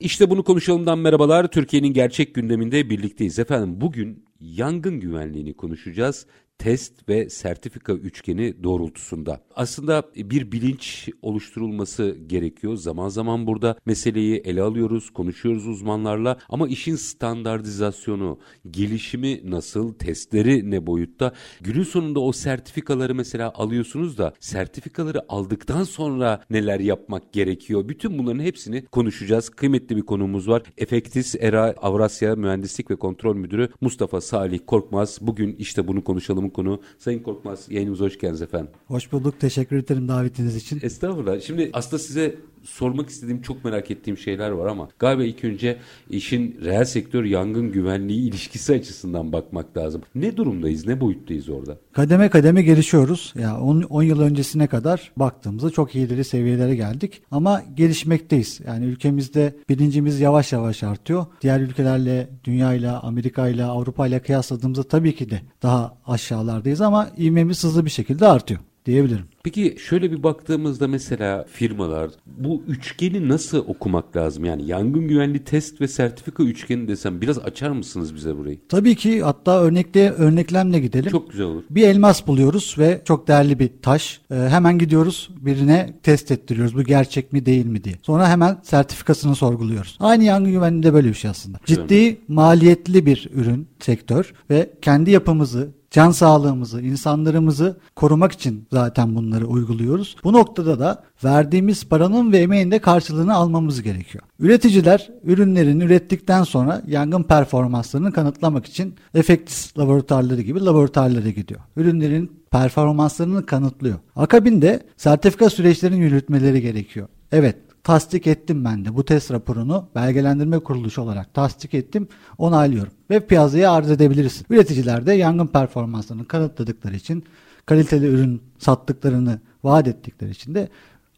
İşte bunu konuşalımdan merhabalar. Türkiye'nin gerçek gündeminde birlikteyiz. Efendim bugün yangın güvenliğini konuşacağız test ve sertifika üçgeni doğrultusunda. Aslında bir bilinç oluşturulması gerekiyor. Zaman zaman burada meseleyi ele alıyoruz, konuşuyoruz uzmanlarla ama işin standartizasyonu, gelişimi nasıl, testleri ne boyutta? Günün sonunda o sertifikaları mesela alıyorsunuz da sertifikaları aldıktan sonra neler yapmak gerekiyor? Bütün bunların hepsini konuşacağız. Kıymetli bir konuğumuz var. Efektis ERA Avrasya Mühendislik ve Kontrol Müdürü Mustafa Salih Korkmaz. Bugün işte bunu konuşalım programın konu. Sayın Korkmaz yayınımıza hoş geldiniz efendim. Hoş bulduk. Teşekkür ederim davetiniz için. Estağfurullah. Şimdi aslında size sormak istediğim çok merak ettiğim şeyler var ama galiba ilk önce işin reel sektör yangın güvenliği ilişkisi açısından bakmak lazım. Ne durumdayız, ne boyuttayız orada? Kademe kademe gelişiyoruz. Ya yani 10 yıl öncesine kadar baktığımızda çok iyileri seviyelere geldik ama gelişmekteyiz. Yani ülkemizde bilincimiz yavaş yavaş artıyor. Diğer ülkelerle, dünyayla, Amerika'yla, Avrupa'yla kıyasladığımızda tabii ki de daha aşağılardayız ama ivmemiz hızlı bir şekilde artıyor diyebilirim. Peki şöyle bir baktığımızda mesela firmalar bu üçgeni nasıl okumak lazım? Yani yangın güvenli test ve sertifika üçgeni desem biraz açar mısınız bize burayı? Tabii ki hatta örnekle örneklemle gidelim. Çok güzel olur. Bir elmas buluyoruz ve çok değerli bir taş. Ee, hemen gidiyoruz birine test ettiriyoruz bu gerçek mi değil mi diye. Sonra hemen sertifikasını sorguluyoruz. Aynı yangın güvenliğinde böyle bir şey aslında. Ciddi maliyetli bir ürün sektör ve kendi yapımızı can sağlığımızı, insanlarımızı korumak için zaten bunları uyguluyoruz. Bu noktada da verdiğimiz paranın ve emeğin de karşılığını almamız gerekiyor. Üreticiler ürünlerini ürettikten sonra yangın performanslarını kanıtlamak için efektis laboratuvarları gibi laboratuvarlara gidiyor. Ürünlerin performanslarını kanıtlıyor. Akabinde sertifika süreçlerinin yürütmeleri gerekiyor. Evet tasdik ettim ben de bu test raporunu belgelendirme kuruluşu olarak tasdik ettim onaylıyorum ve piyasaya arz edebilirsin. Üreticiler de yangın performanslarını kanıtladıkları için kaliteli ürün sattıklarını vaat ettikleri için de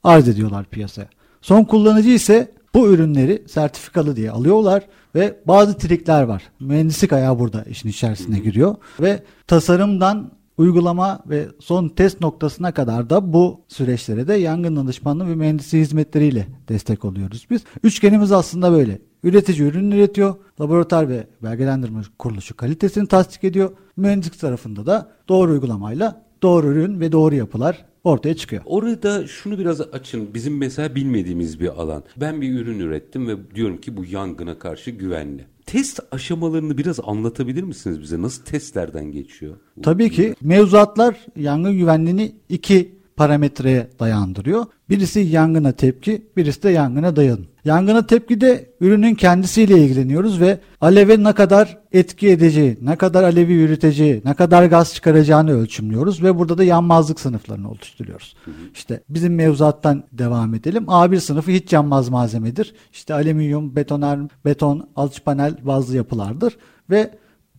arz ediyorlar piyasaya. Son kullanıcı ise bu ürünleri sertifikalı diye alıyorlar ve bazı trikler var. Mühendislik ayağı burada işin içerisine giriyor ve tasarımdan uygulama ve son test noktasına kadar da bu süreçlere de yangın danışmanlığı ve mühendisliği hizmetleriyle destek oluyoruz biz. Üçgenimiz aslında böyle. Üretici ürün üretiyor, laboratuvar ve belgelendirme kuruluşu kalitesini tasdik ediyor. Mühendislik tarafında da doğru uygulamayla doğru ürün ve doğru yapılar ortaya çıkıyor. Orada şunu biraz açın. Bizim mesela bilmediğimiz bir alan. Ben bir ürün ürettim ve diyorum ki bu yangına karşı güvenli. Test aşamalarını biraz anlatabilir misiniz bize? Nasıl testlerden geçiyor? Tabii ki mevzuatlar yangın güvenliğini iki parametreye dayandırıyor. Birisi yangına tepki, birisi de yangına dayanım. Yangına tepkide ürünün kendisiyle ilgileniyoruz ve aleve ne kadar etki edeceği, ne kadar alevi yürüteceği, ne kadar gaz çıkaracağını ölçümlüyoruz ve burada da yanmazlık sınıflarını oluşturuyoruz. İşte bizim mevzuattan devam edelim. A1 sınıfı hiç yanmaz malzemedir. İşte alüminyum, betoner, beton, alçıpanel bazlı yapılardır ve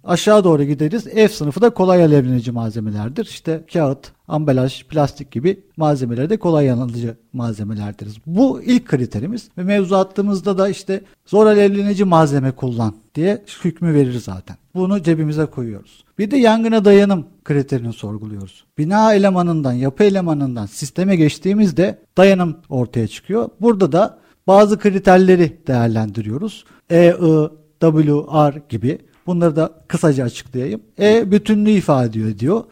Aşağı doğru gideriz. F sınıfı da kolay alevlenici malzemelerdir. İşte kağıt, ambalaj, plastik gibi malzemeler de kolay yanıcı malzemelerdir. Bu ilk kriterimiz ve mevzu attığımızda da işte zor alevlenici malzeme kullan diye hükmü verir zaten. Bunu cebimize koyuyoruz. Bir de yangına dayanım kriterini sorguluyoruz. Bina elemanından, yapı elemanından sisteme geçtiğimizde dayanım ortaya çıkıyor. Burada da bazı kriterleri değerlendiriyoruz. E, I, W, R gibi Bunları da kısaca açıklayayım. E bütünlüğü ifade ediyor.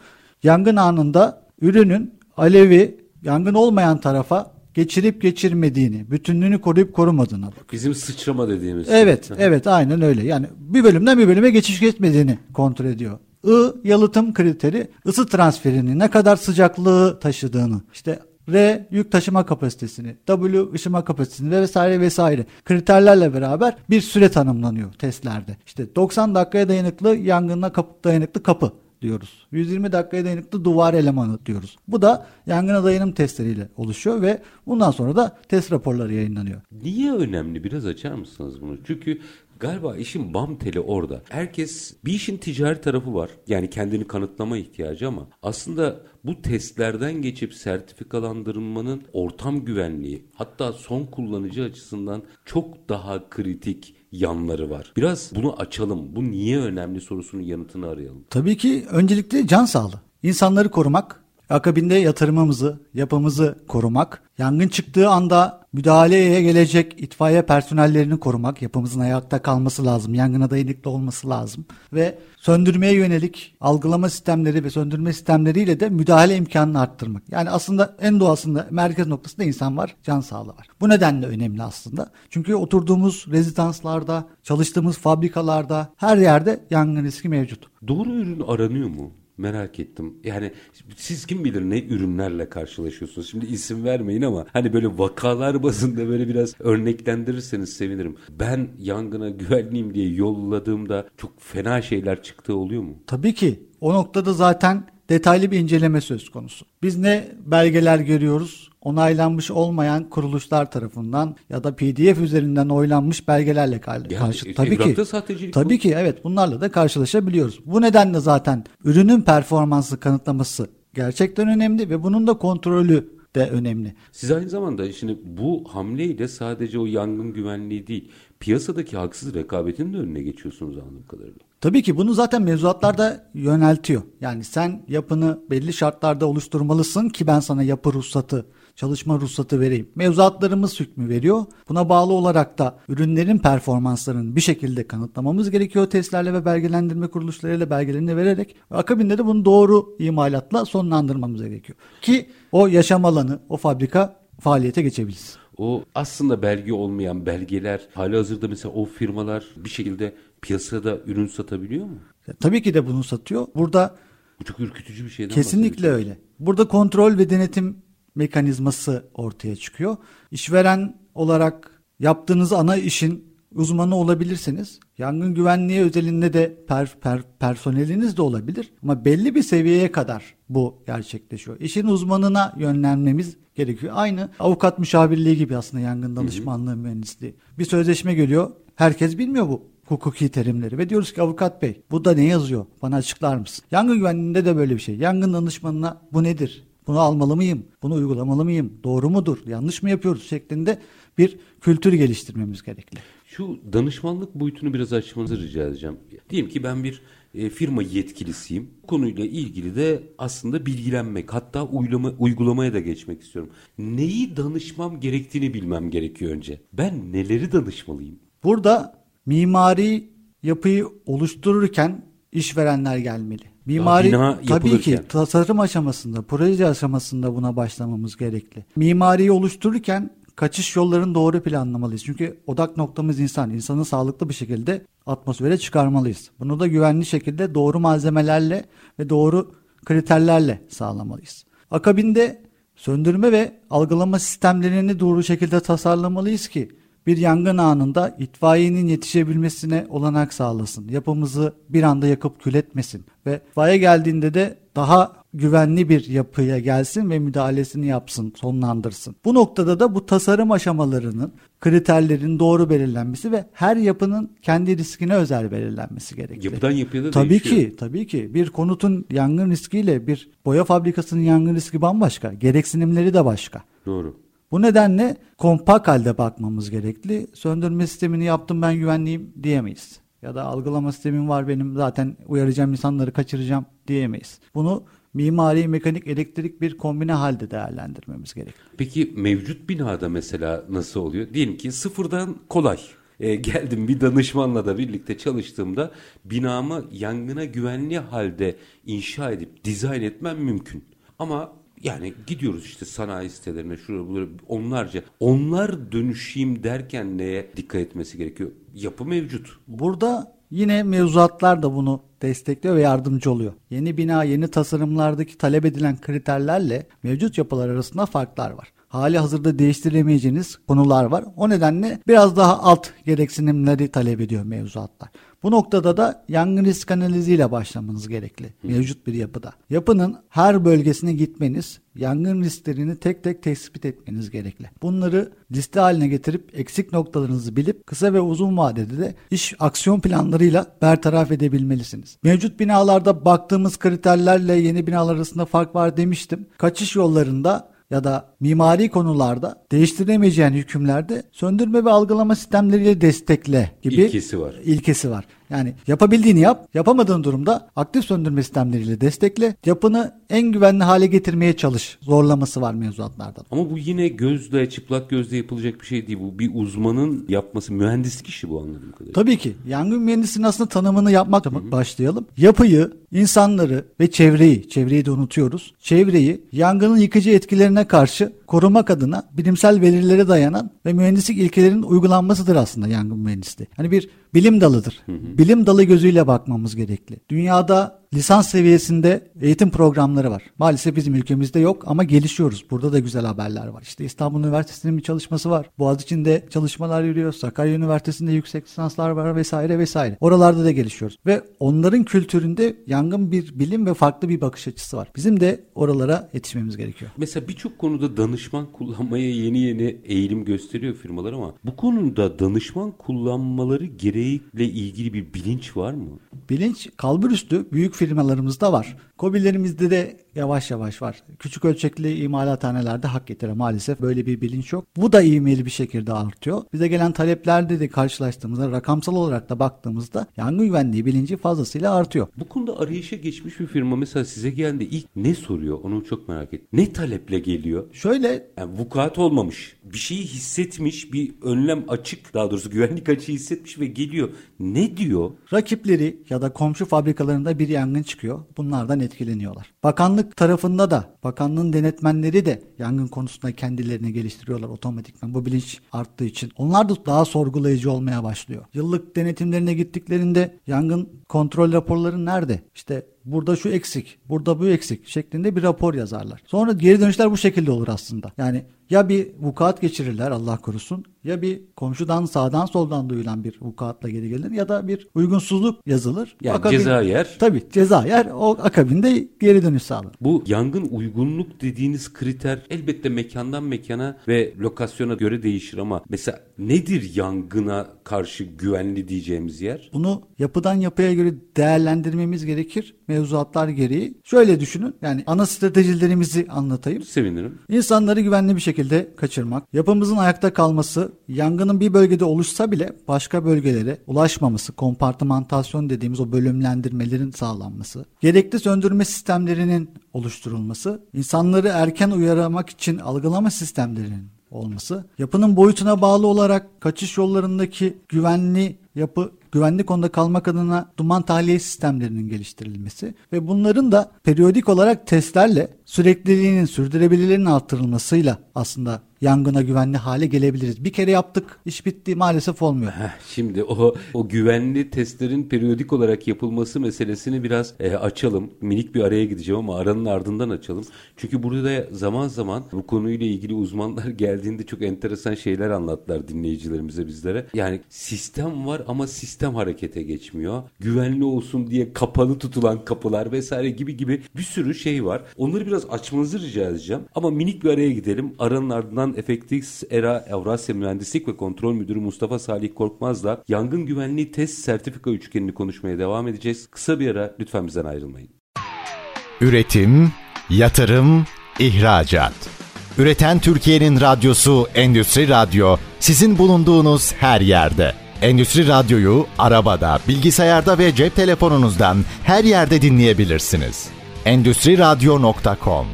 Yangın anında ürünün alevi yangın olmayan tarafa geçirip geçirmediğini, bütünlüğünü koruyup korumadığını bak. Bizim sıçrama dediğimiz. Evet, şey. evet aynen öyle. Yani bir bölümden bir bölüme geçiş geçmediğini kontrol ediyor. I yalıtım kriteri ısı transferini ne kadar sıcaklığı taşıdığını işte R yük taşıma kapasitesini, W ışıma kapasitesini ve vesaire vesaire kriterlerle beraber bir süre tanımlanıyor testlerde. İşte 90 dakikaya dayanıklı yangına kapı, dayanıklı kapı diyoruz. 120 dakikaya dayanıklı duvar elemanı diyoruz. Bu da yangına dayanım testleriyle oluşuyor ve bundan sonra da test raporları yayınlanıyor. Niye önemli? Biraz açar mısınız bunu? Çünkü Galiba işin bam teli orada. Herkes bir işin ticari tarafı var. Yani kendini kanıtlama ihtiyacı ama aslında bu testlerden geçip sertifikalandırılmanın ortam güvenliği hatta son kullanıcı açısından çok daha kritik yanları var. Biraz bunu açalım. Bu niye önemli sorusunun yanıtını arayalım. Tabii ki öncelikle can sağlığı. İnsanları korumak, akabinde yatırımımızı, yapımızı korumak, yangın çıktığı anda müdahaleye gelecek itfaiye personellerini korumak, yapımızın ayakta kalması lazım, yangına dayanıklı olması lazım ve söndürmeye yönelik algılama sistemleri ve söndürme sistemleriyle de müdahale imkanını arttırmak. Yani aslında en doğasında merkez noktasında insan var, can sağlığı var. Bu nedenle önemli aslında. Çünkü oturduğumuz rezidanslarda, çalıştığımız fabrikalarda her yerde yangın riski mevcut. Doğru ürün aranıyor mu? Merak ettim. Yani siz kim bilir ne ürünlerle karşılaşıyorsunuz. Şimdi isim vermeyin ama hani böyle vakalar bazında böyle biraz örneklendirirseniz sevinirim. Ben yangına güvenliyim diye yolladığımda çok fena şeyler çıktığı oluyor mu? Tabii ki. O noktada zaten detaylı bir inceleme söz konusu. Biz ne belgeler görüyoruz? Onaylanmış olmayan kuruluşlar tarafından ya da PDF üzerinden oylanmış belgelerle karşı. Yani, tabii ki. sahtecilik tabii bu. ki evet bunlarla da karşılaşabiliyoruz. Bu nedenle zaten ürünün performansı kanıtlaması gerçekten önemli ve bunun da kontrolü de önemli. Siz aynı zamanda şimdi bu hamleyle sadece o yangın güvenliği değil, piyasadaki haksız rekabetin de önüne geçiyorsunuz anladığım kadarıyla. Tabii ki bunu zaten mevzuatlarda yöneltiyor. Yani sen yapını belli şartlarda oluşturmalısın ki ben sana yapı ruhsatı, çalışma ruhsatı vereyim. Mevzuatlarımız hükmü veriyor. Buna bağlı olarak da ürünlerin performanslarını bir şekilde kanıtlamamız gerekiyor testlerle ve belgelendirme kuruluşlarıyla belgelerini vererek. Ve akabinde de bunu doğru imalatla sonlandırmamız gerekiyor. Ki o yaşam alanı, o fabrika faaliyete geçebilsin. O aslında belge olmayan belgeler hali hazırda mesela o firmalar bir şekilde piyasada ürün satabiliyor mu? Tabii ki de bunu satıyor. Burada Bu çok ürkütücü bir şeyden kesinlikle öyle. Burada kontrol ve denetim mekanizması ortaya çıkıyor. İşveren olarak yaptığınız ana işin uzmanı olabilirsiniz. Yangın güvenliği özelinde de per, per, personeliniz de olabilir. Ama belli bir seviyeye kadar bu gerçekleşiyor. İşin uzmanına yönlenmemiz gerekiyor. Aynı avukat müşavirliği gibi aslında yangın danışmanlığı mühendisliği. Bir sözleşme geliyor. Herkes bilmiyor bu hukuki terimleri ve diyoruz ki avukat bey bu da ne yazıyor bana açıklar mısın? Yangın güvenliğinde de böyle bir şey. Yangın danışmanına bu nedir? Bunu almalı mıyım? Bunu uygulamalı mıyım? Doğru mudur? Yanlış mı yapıyoruz? şeklinde bir kültür geliştirmemiz gerekli. Şu danışmanlık boyutunu biraz açmanızı rica edeceğim. Diyelim ki ben bir e, firma yetkilisiyim. Bu konuyla ilgili de aslında bilgilenmek hatta uygulama, uygulamaya da geçmek istiyorum. Neyi danışmam gerektiğini bilmem gerekiyor önce. Ben neleri danışmalıyım? Burada mimari yapıyı oluştururken işverenler gelmeli. Mimari tabii ki tasarım aşamasında, proje aşamasında buna başlamamız gerekli. Mimariyi oluştururken kaçış yollarını doğru planlamalıyız. Çünkü odak noktamız insan. İnsanı sağlıklı bir şekilde atmosfere çıkarmalıyız. Bunu da güvenli şekilde doğru malzemelerle ve doğru kriterlerle sağlamalıyız. Akabinde söndürme ve algılama sistemlerini doğru şekilde tasarlamalıyız ki bir yangın anında itfaiyenin yetişebilmesine olanak sağlasın. Yapımızı bir anda yakıp kül etmesin ve itfaiye geldiğinde de daha güvenli bir yapıya gelsin ve müdahalesini yapsın, sonlandırsın. Bu noktada da bu tasarım aşamalarının kriterlerin doğru belirlenmesi ve her yapının kendi riskine özel belirlenmesi gerekli. Yapıdan yapıya da Tabii değişiyor. ki, tabii ki. Bir konutun yangın riskiyle bir boya fabrikasının yangın riski bambaşka. Gereksinimleri de başka. Doğru. Bu nedenle kompak halde bakmamız gerekli. Söndürme sistemini yaptım ben güvenliyim diyemeyiz. Ya da algılama sistemim var benim zaten uyaracağım insanları kaçıracağım diyemeyiz. Bunu mimari, mekanik, elektrik bir kombine halde değerlendirmemiz gerekli. Peki mevcut binada mesela nasıl oluyor? Diyelim ki sıfırdan kolay. E, geldim bir danışmanla da birlikte çalıştığımda binamı yangına güvenli halde inşa edip dizayn etmem mümkün. Ama yani gidiyoruz işte sanayi sitelerine şuraya onlarca. Onlar dönüşeyim derken neye dikkat etmesi gerekiyor? Yapı mevcut. Burada yine mevzuatlar da bunu destekliyor ve yardımcı oluyor. Yeni bina, yeni tasarımlardaki talep edilen kriterlerle mevcut yapılar arasında farklar var. Hali hazırda değiştiremeyeceğiniz konular var. O nedenle biraz daha alt gereksinimleri talep ediyor mevzuatlar. Bu noktada da yangın risk analiziyle başlamanız gerekli mevcut bir yapıda. Yapının her bölgesine gitmeniz, yangın risklerini tek tek tespit etmeniz gerekli. Bunları liste haline getirip eksik noktalarınızı bilip kısa ve uzun vadede de iş aksiyon planlarıyla bertaraf edebilmelisiniz. Mevcut binalarda baktığımız kriterlerle yeni binalar arasında fark var demiştim. Kaçış yollarında ya da mimari konularda değiştiremeyeceğin hükümlerde söndürme ve algılama sistemleriyle destekle gibi İlkesi var. ilkesi var. Yani yapabildiğini yap, yapamadığın durumda aktif söndürme sistemleriyle destekle, yapını en güvenli hale getirmeye çalış. Zorlaması var mevzuatlarda. Ama bu yine gözle, çıplak gözle yapılacak bir şey değil. Bu bir uzmanın yapması, mühendislik işi bu anladığım kadarıyla. Tabii ki. Yangın mühendisinin aslında tanımını yapmak başlayalım. Yapıyı, insanları ve çevreyi, çevreyi de unutuyoruz. Çevreyi yangının yıkıcı etkilerine karşı it korumak adına bilimsel verilere dayanan ve mühendislik ilkelerin uygulanmasıdır aslında yangın mühendisliği. Hani bir bilim dalıdır. Bilim dalı gözüyle bakmamız gerekli. Dünyada lisans seviyesinde eğitim programları var. Maalesef bizim ülkemizde yok ama gelişiyoruz. Burada da güzel haberler var. İşte İstanbul Üniversitesi'nin bir çalışması var. Boğaziçi'nde çalışmalar yürüyor. Sakarya Üniversitesi'nde yüksek lisanslar var vesaire vesaire. Oralarda da gelişiyoruz. Ve onların kültüründe yangın bir bilim ve farklı bir bakış açısı var. Bizim de oralara yetişmemiz gerekiyor. Mesela birçok konuda danışman kullanmaya yeni yeni eğilim gösteriyor firmalar ama bu konuda danışman kullanmaları gereğiyle ilgili bir bilinç var mı? Bilinç kalbur üstü büyük firmalarımızda var. Kobilerimizde de yavaş yavaş var. Küçük ölçekli imalathanelerde hak getire maalesef böyle bir bilinç yok. Bu da ivmeli bir şekilde artıyor. Bize gelen taleplerde de karşılaştığımızda rakamsal olarak da baktığımızda yangın güvenliği bilinci fazlasıyla artıyor. Bu konuda arayışa geçmiş bir firma mesela size geldi ilk ne soruyor onu çok merak ettim. Ne taleple geliyor? Şöyle Yani vukuat olmamış. Bir şeyi hissetmiş, bir önlem açık, daha doğrusu güvenlik açığı hissetmiş ve geliyor. Ne diyor? rakipleri ya da komşu fabrikalarında bir yangın çıkıyor. Bunlardan etkileniyorlar. Bakanlık tarafında da bakanlığın denetmenleri de yangın konusunda kendilerini geliştiriyorlar otomatikman. Bu bilinç arttığı için. Onlar da daha sorgulayıcı olmaya başlıyor. Yıllık denetimlerine gittiklerinde yangın kontrol raporları nerede? İşte burada şu eksik, burada bu eksik şeklinde bir rapor yazarlar. Sonra geri dönüşler bu şekilde olur aslında. Yani ya bir vukuat geçirirler Allah korusun ya bir komşudan sağdan soldan duyulan bir vukuatla geri gelir ya da bir uygunsuzluk yazılır. Yani Akabin- ceza yer. Tabii ceza yer o akabinde geri dönüş sağlar. Bu yangın uygunluk dediğiniz kriter elbette mekandan mekana ve lokasyona göre değişir ama mesela nedir yangına karşı güvenli diyeceğimiz yer? Bunu yapıdan yapıya göre değerlendirmemiz gerekir mevzuatlar gereği. Şöyle düşünün yani ana stratejilerimizi anlatayım. Sevinirim. İnsanları güvenli bir şekilde kaçırmak, yapımızın ayakta kalması, yangının bir bölgede oluşsa bile başka bölgelere ulaşmaması, kompartımantasyon dediğimiz o bölümlendirmelerin sağlanması, gerekli söndürme sistemlerinin oluşturulması, insanları erken uyarmak için algılama sistemlerinin olması, yapının boyutuna bağlı olarak kaçış yollarındaki güvenli yapı güvenli konuda kalmak adına duman tahliye sistemlerinin geliştirilmesi ve bunların da periyodik olarak testlerle sürekliliğinin sürdürülebilirliğinin artırılmasıyla aslında yangına güvenli hale gelebiliriz. Bir kere yaptık, iş bitti maalesef olmuyor. Heh, şimdi o o güvenli testlerin periyodik olarak yapılması meselesini biraz e, açalım. Minik bir araya gideceğim ama aranın ardından açalım. Çünkü burada da zaman zaman bu konuyla ilgili uzmanlar geldiğinde çok enteresan şeyler anlattılar dinleyicilerimize bizlere. Yani sistem var ama sistem harekete geçmiyor. Güvenli olsun diye kapalı tutulan kapılar vesaire gibi gibi bir sürü şey var. Onları biraz açmanızı rica edeceğim. Ama minik bir araya gidelim. Aranın ardından Efektix Era Avrasya Mühendislik ve Kontrol Müdürü Mustafa Salih Korkmaz'la yangın güvenliği test sertifika üçgenini konuşmaya devam edeceğiz. Kısa bir ara lütfen bizden ayrılmayın. Üretim, yatırım, ihracat. Üreten Türkiye'nin radyosu Endüstri Radyo sizin bulunduğunuz her yerde. Endüstri Radyo'yu arabada, bilgisayarda ve cep telefonunuzdan her yerde dinleyebilirsiniz. Endüstriradyo.com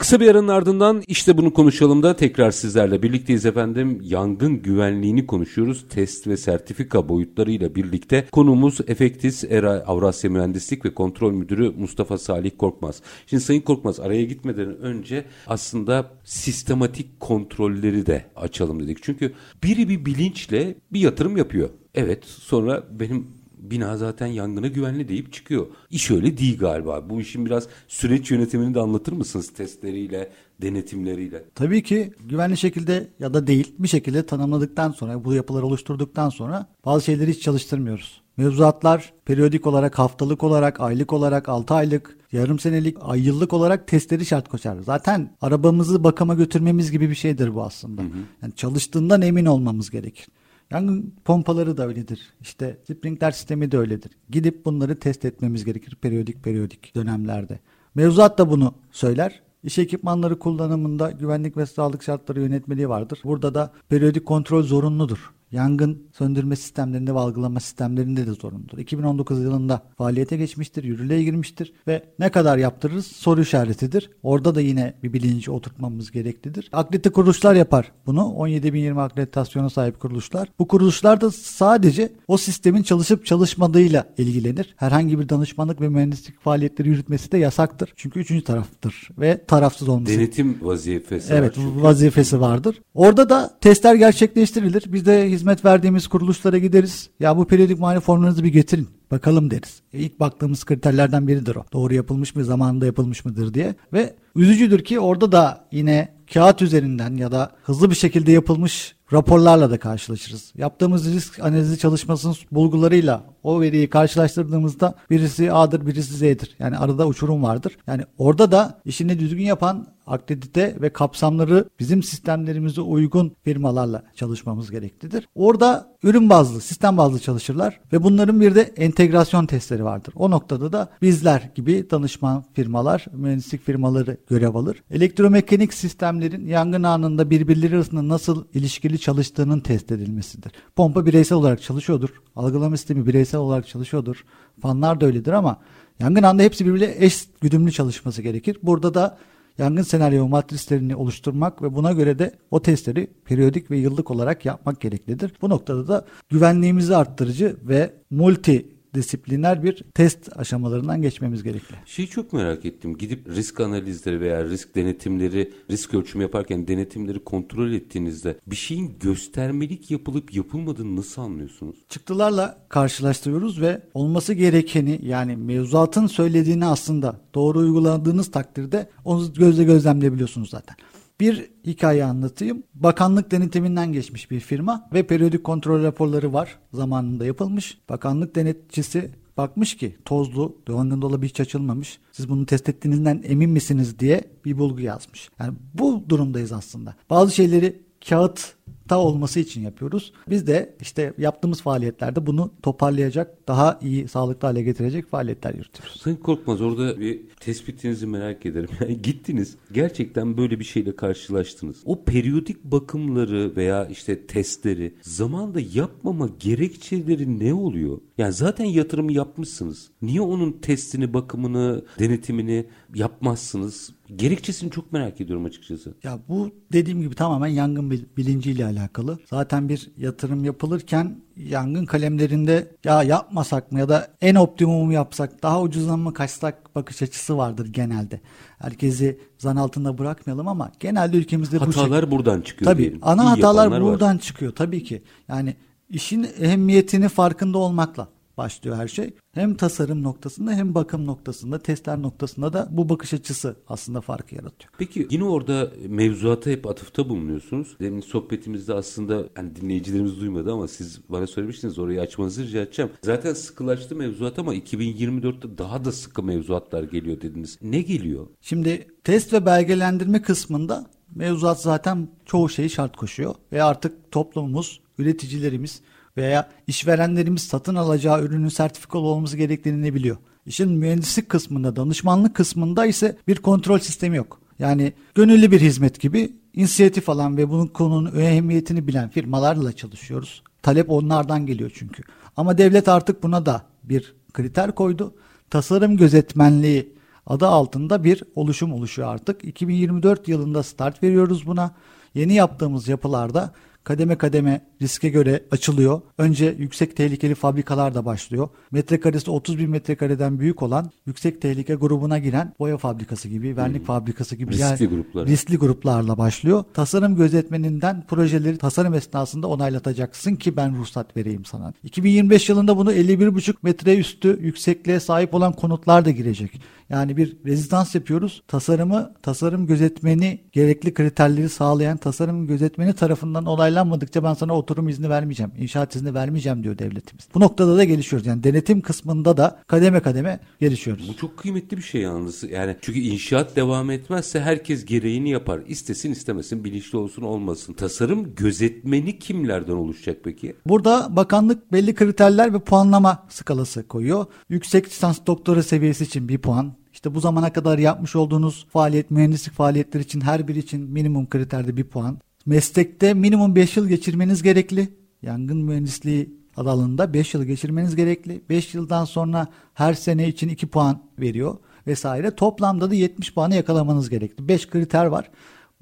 Kısa bir aranın ardından işte bunu konuşalım da tekrar sizlerle birlikteyiz efendim. Yangın güvenliğini konuşuyoruz. Test ve sertifika boyutlarıyla birlikte konuğumuz Efektis Era Avrasya Mühendislik ve Kontrol Müdürü Mustafa Salih Korkmaz. Şimdi Sayın Korkmaz araya gitmeden önce aslında sistematik kontrolleri de açalım dedik. Çünkü biri bir bilinçle bir yatırım yapıyor. Evet sonra benim bina zaten yangına güvenli deyip çıkıyor. İş öyle değil galiba. Bu işin biraz süreç yönetimini de anlatır mısınız testleriyle, denetimleriyle? Tabii ki güvenli şekilde ya da değil bir şekilde tanımladıktan sonra bu yapıları oluşturduktan sonra bazı şeyleri hiç çalıştırmıyoruz. Mevzuatlar periyodik olarak, haftalık olarak, aylık olarak, 6 aylık, yarım senelik, ay yıllık olarak testleri şart koşar. Zaten arabamızı bakıma götürmemiz gibi bir şeydir bu aslında. Hı hı. Yani çalıştığından emin olmamız gerekir. Yangın pompaları da öyledir. İşte sprinkler sistemi de öyledir. Gidip bunları test etmemiz gerekir periyodik periyodik dönemlerde. Mevzuat da bunu söyler. İş ekipmanları kullanımında güvenlik ve sağlık şartları yönetmeliği vardır. Burada da periyodik kontrol zorunludur. Yangın söndürme sistemlerinde ve algılama sistemlerinde de zorunludur. 2019 yılında faaliyete geçmiştir, yürürlüğe girmiştir ve ne kadar yaptırırız soru işaretidir. Orada da yine bir bilinci oturtmamız gereklidir. Akredite kuruluşlar yapar bunu. 17.020 akreditasyona sahip kuruluşlar. Bu kuruluşlar da sadece o sistemin çalışıp çalışmadığıyla ilgilenir. Herhangi bir danışmanlık ve mühendislik faaliyetleri yürütmesi de yasaktır. Çünkü üçüncü taraftır ve tarafsız olması. Denetim vazifesi Evet var vazifesi vardır. Orada da testler gerçekleştirilir. Biz de hizmet verdiğimiz kuruluşlara gideriz. Ya bu periyodik muayene formlarınızı bir getirin. Bakalım deriz. E ilk baktığımız kriterlerden biridir o. Doğru yapılmış mı, zamanında yapılmış mıdır diye. Ve üzücüdür ki orada da yine kağıt üzerinden ya da hızlı bir şekilde yapılmış raporlarla da karşılaşırız. Yaptığımız risk analizi çalışmasının bulgularıyla o veriyi karşılaştırdığımızda birisi A'dır birisi Z'dir. Yani arada uçurum vardır. Yani orada da işini düzgün yapan akredite ve kapsamları bizim sistemlerimize uygun firmalarla çalışmamız gereklidir. Orada ürün bazlı, sistem bazlı çalışırlar ve bunların bir de entegrasyon testleri vardır. O noktada da bizler gibi danışman firmalar, mühendislik firmaları görev alır. Elektromekanik sistemlerin yangın anında birbirleri arasında nasıl ilişkili çalıştığının test edilmesidir. Pompa bireysel olarak çalışıyordur. Algılama sistemi bireysel olarak çalışıyordur. Fanlar da öyledir ama yangın anında hepsi birbiriyle eş güdümlü çalışması gerekir. Burada da yangın senaryo matrislerini oluşturmak ve buna göre de o testleri periyodik ve yıllık olarak yapmak gereklidir. Bu noktada da güvenliğimizi arttırıcı ve multi disipliner bir test aşamalarından geçmemiz gerekli. Şeyi çok merak ettim. Gidip risk analizleri veya risk denetimleri, risk ölçümü yaparken denetimleri kontrol ettiğinizde bir şeyin göstermelik yapılıp yapılmadığını nasıl anlıyorsunuz? Çıktılarla karşılaştırıyoruz ve olması gerekeni yani mevzuatın söylediğini aslında doğru uyguladığınız takdirde onu gözle gözlemleyebiliyorsunuz zaten. Bir hikaye anlatayım. Bakanlık denetiminden geçmiş bir firma ve periyodik kontrol raporları var. Zamanında yapılmış. Bakanlık denetçisi bakmış ki tozlu, yangın dolabı hiç açılmamış. Siz bunu test ettiğinizden emin misiniz diye bir bulgu yazmış. Yani bu durumdayız aslında. Bazı şeyleri kağıt ta olması için yapıyoruz. Biz de işte yaptığımız faaliyetlerde bunu toparlayacak, daha iyi, sağlıklı hale getirecek faaliyetler yürütüyoruz. Sayın Korkmaz orada bir tespitinizi merak ederim. Yani gittiniz, gerçekten böyle bir şeyle karşılaştınız. O periyodik bakımları veya işte testleri zamanda yapmama gerekçeleri ne oluyor? Yani zaten yatırım yapmışsınız. Niye onun testini, bakımını, denetimini yapmazsınız? Gerekçesini çok merak ediyorum açıkçası. Ya bu dediğim gibi tamamen yangın bilinciyle alakalı. Zaten bir yatırım yapılırken yangın kalemlerinde ya yapmasak mı ya da en optimumu yapsak daha ucuzdan mı kaçsak bakış açısı vardır genelde. Herkesi zan altında bırakmayalım ama genelde ülkemizde hatalar bu Hatalar buradan çıkıyor Tabii diyelim. ana İyi hatalar buradan var. çıkıyor tabii ki. Yani işin ehemmiyetini farkında olmakla başlıyor her şey. Hem tasarım noktasında hem bakım noktasında, testler noktasında da bu bakış açısı aslında farkı yaratıyor. Peki yine orada mevzuata hep atıfta bulunuyorsunuz. Demin sohbetimizde aslında hani dinleyicilerimiz duymadı ama siz bana söylemiştiniz orayı açmanızı rica edeceğim. Zaten sıkılaştı mevzuat ama 2024'te daha da sıkı mevzuatlar geliyor dediniz. Ne geliyor? Şimdi test ve belgelendirme kısmında mevzuat zaten çoğu şeyi şart koşuyor ve artık toplumumuz, üreticilerimiz veya işverenlerimiz satın alacağı ürünün sertifikalı olması gerektiğini biliyor. İşin mühendislik kısmında, danışmanlık kısmında ise bir kontrol sistemi yok. Yani gönüllü bir hizmet gibi inisiyatif alan ve bunun konunun ehemmiyetini bilen firmalarla çalışıyoruz. Talep onlardan geliyor çünkü. Ama devlet artık buna da bir kriter koydu. Tasarım gözetmenliği adı altında bir oluşum oluşuyor artık. 2024 yılında start veriyoruz buna. Yeni yaptığımız yapılarda kademe kademe riske göre açılıyor. Önce yüksek tehlikeli fabrikalar da başlıyor. Metrekaresi 30 bin metrekareden büyük olan yüksek tehlike grubuna giren boya fabrikası gibi, vernik hmm. fabrikası gibi riskli gruplar. Riskli gruplarla başlıyor. Tasarım gözetmeninden projeleri tasarım esnasında onaylatacaksın ki ben ruhsat vereyim sana. 2025 yılında bunu 51,5 metre üstü yüksekliğe sahip olan konutlar da girecek. Yani bir rezidans yapıyoruz. Tasarımı, tasarım gözetmeni gerekli kriterleri sağlayan tasarım gözetmeni tarafından onaylanmadıkça ben sana oturum izni vermeyeceğim. inşaat izni vermeyeceğim diyor devletimiz. Bu noktada da gelişiyoruz. Yani denetim kısmında da kademe kademe gelişiyoruz. Bu çok kıymetli bir şey yalnız. Yani çünkü inşaat devam etmezse herkes gereğini yapar. İstesin istemesin, bilinçli olsun olmasın. Tasarım gözetmeni kimlerden oluşacak peki? Burada bakanlık belli kriterler ve puanlama skalası koyuyor. Yüksek lisans doktora seviyesi için bir puan, işte bu zamana kadar yapmış olduğunuz faaliyet, mühendislik faaliyetleri için her biri için minimum kriterde bir puan. Meslekte minimum 5 yıl geçirmeniz gerekli. Yangın mühendisliği alanında 5 yıl geçirmeniz gerekli. 5 yıldan sonra her sene için 2 puan veriyor vesaire. Toplamda da 70 puanı yakalamanız gerekli. 5 kriter var.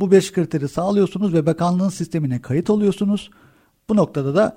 Bu 5 kriteri sağlıyorsunuz ve bakanlığın sistemine kayıt oluyorsunuz. Bu noktada da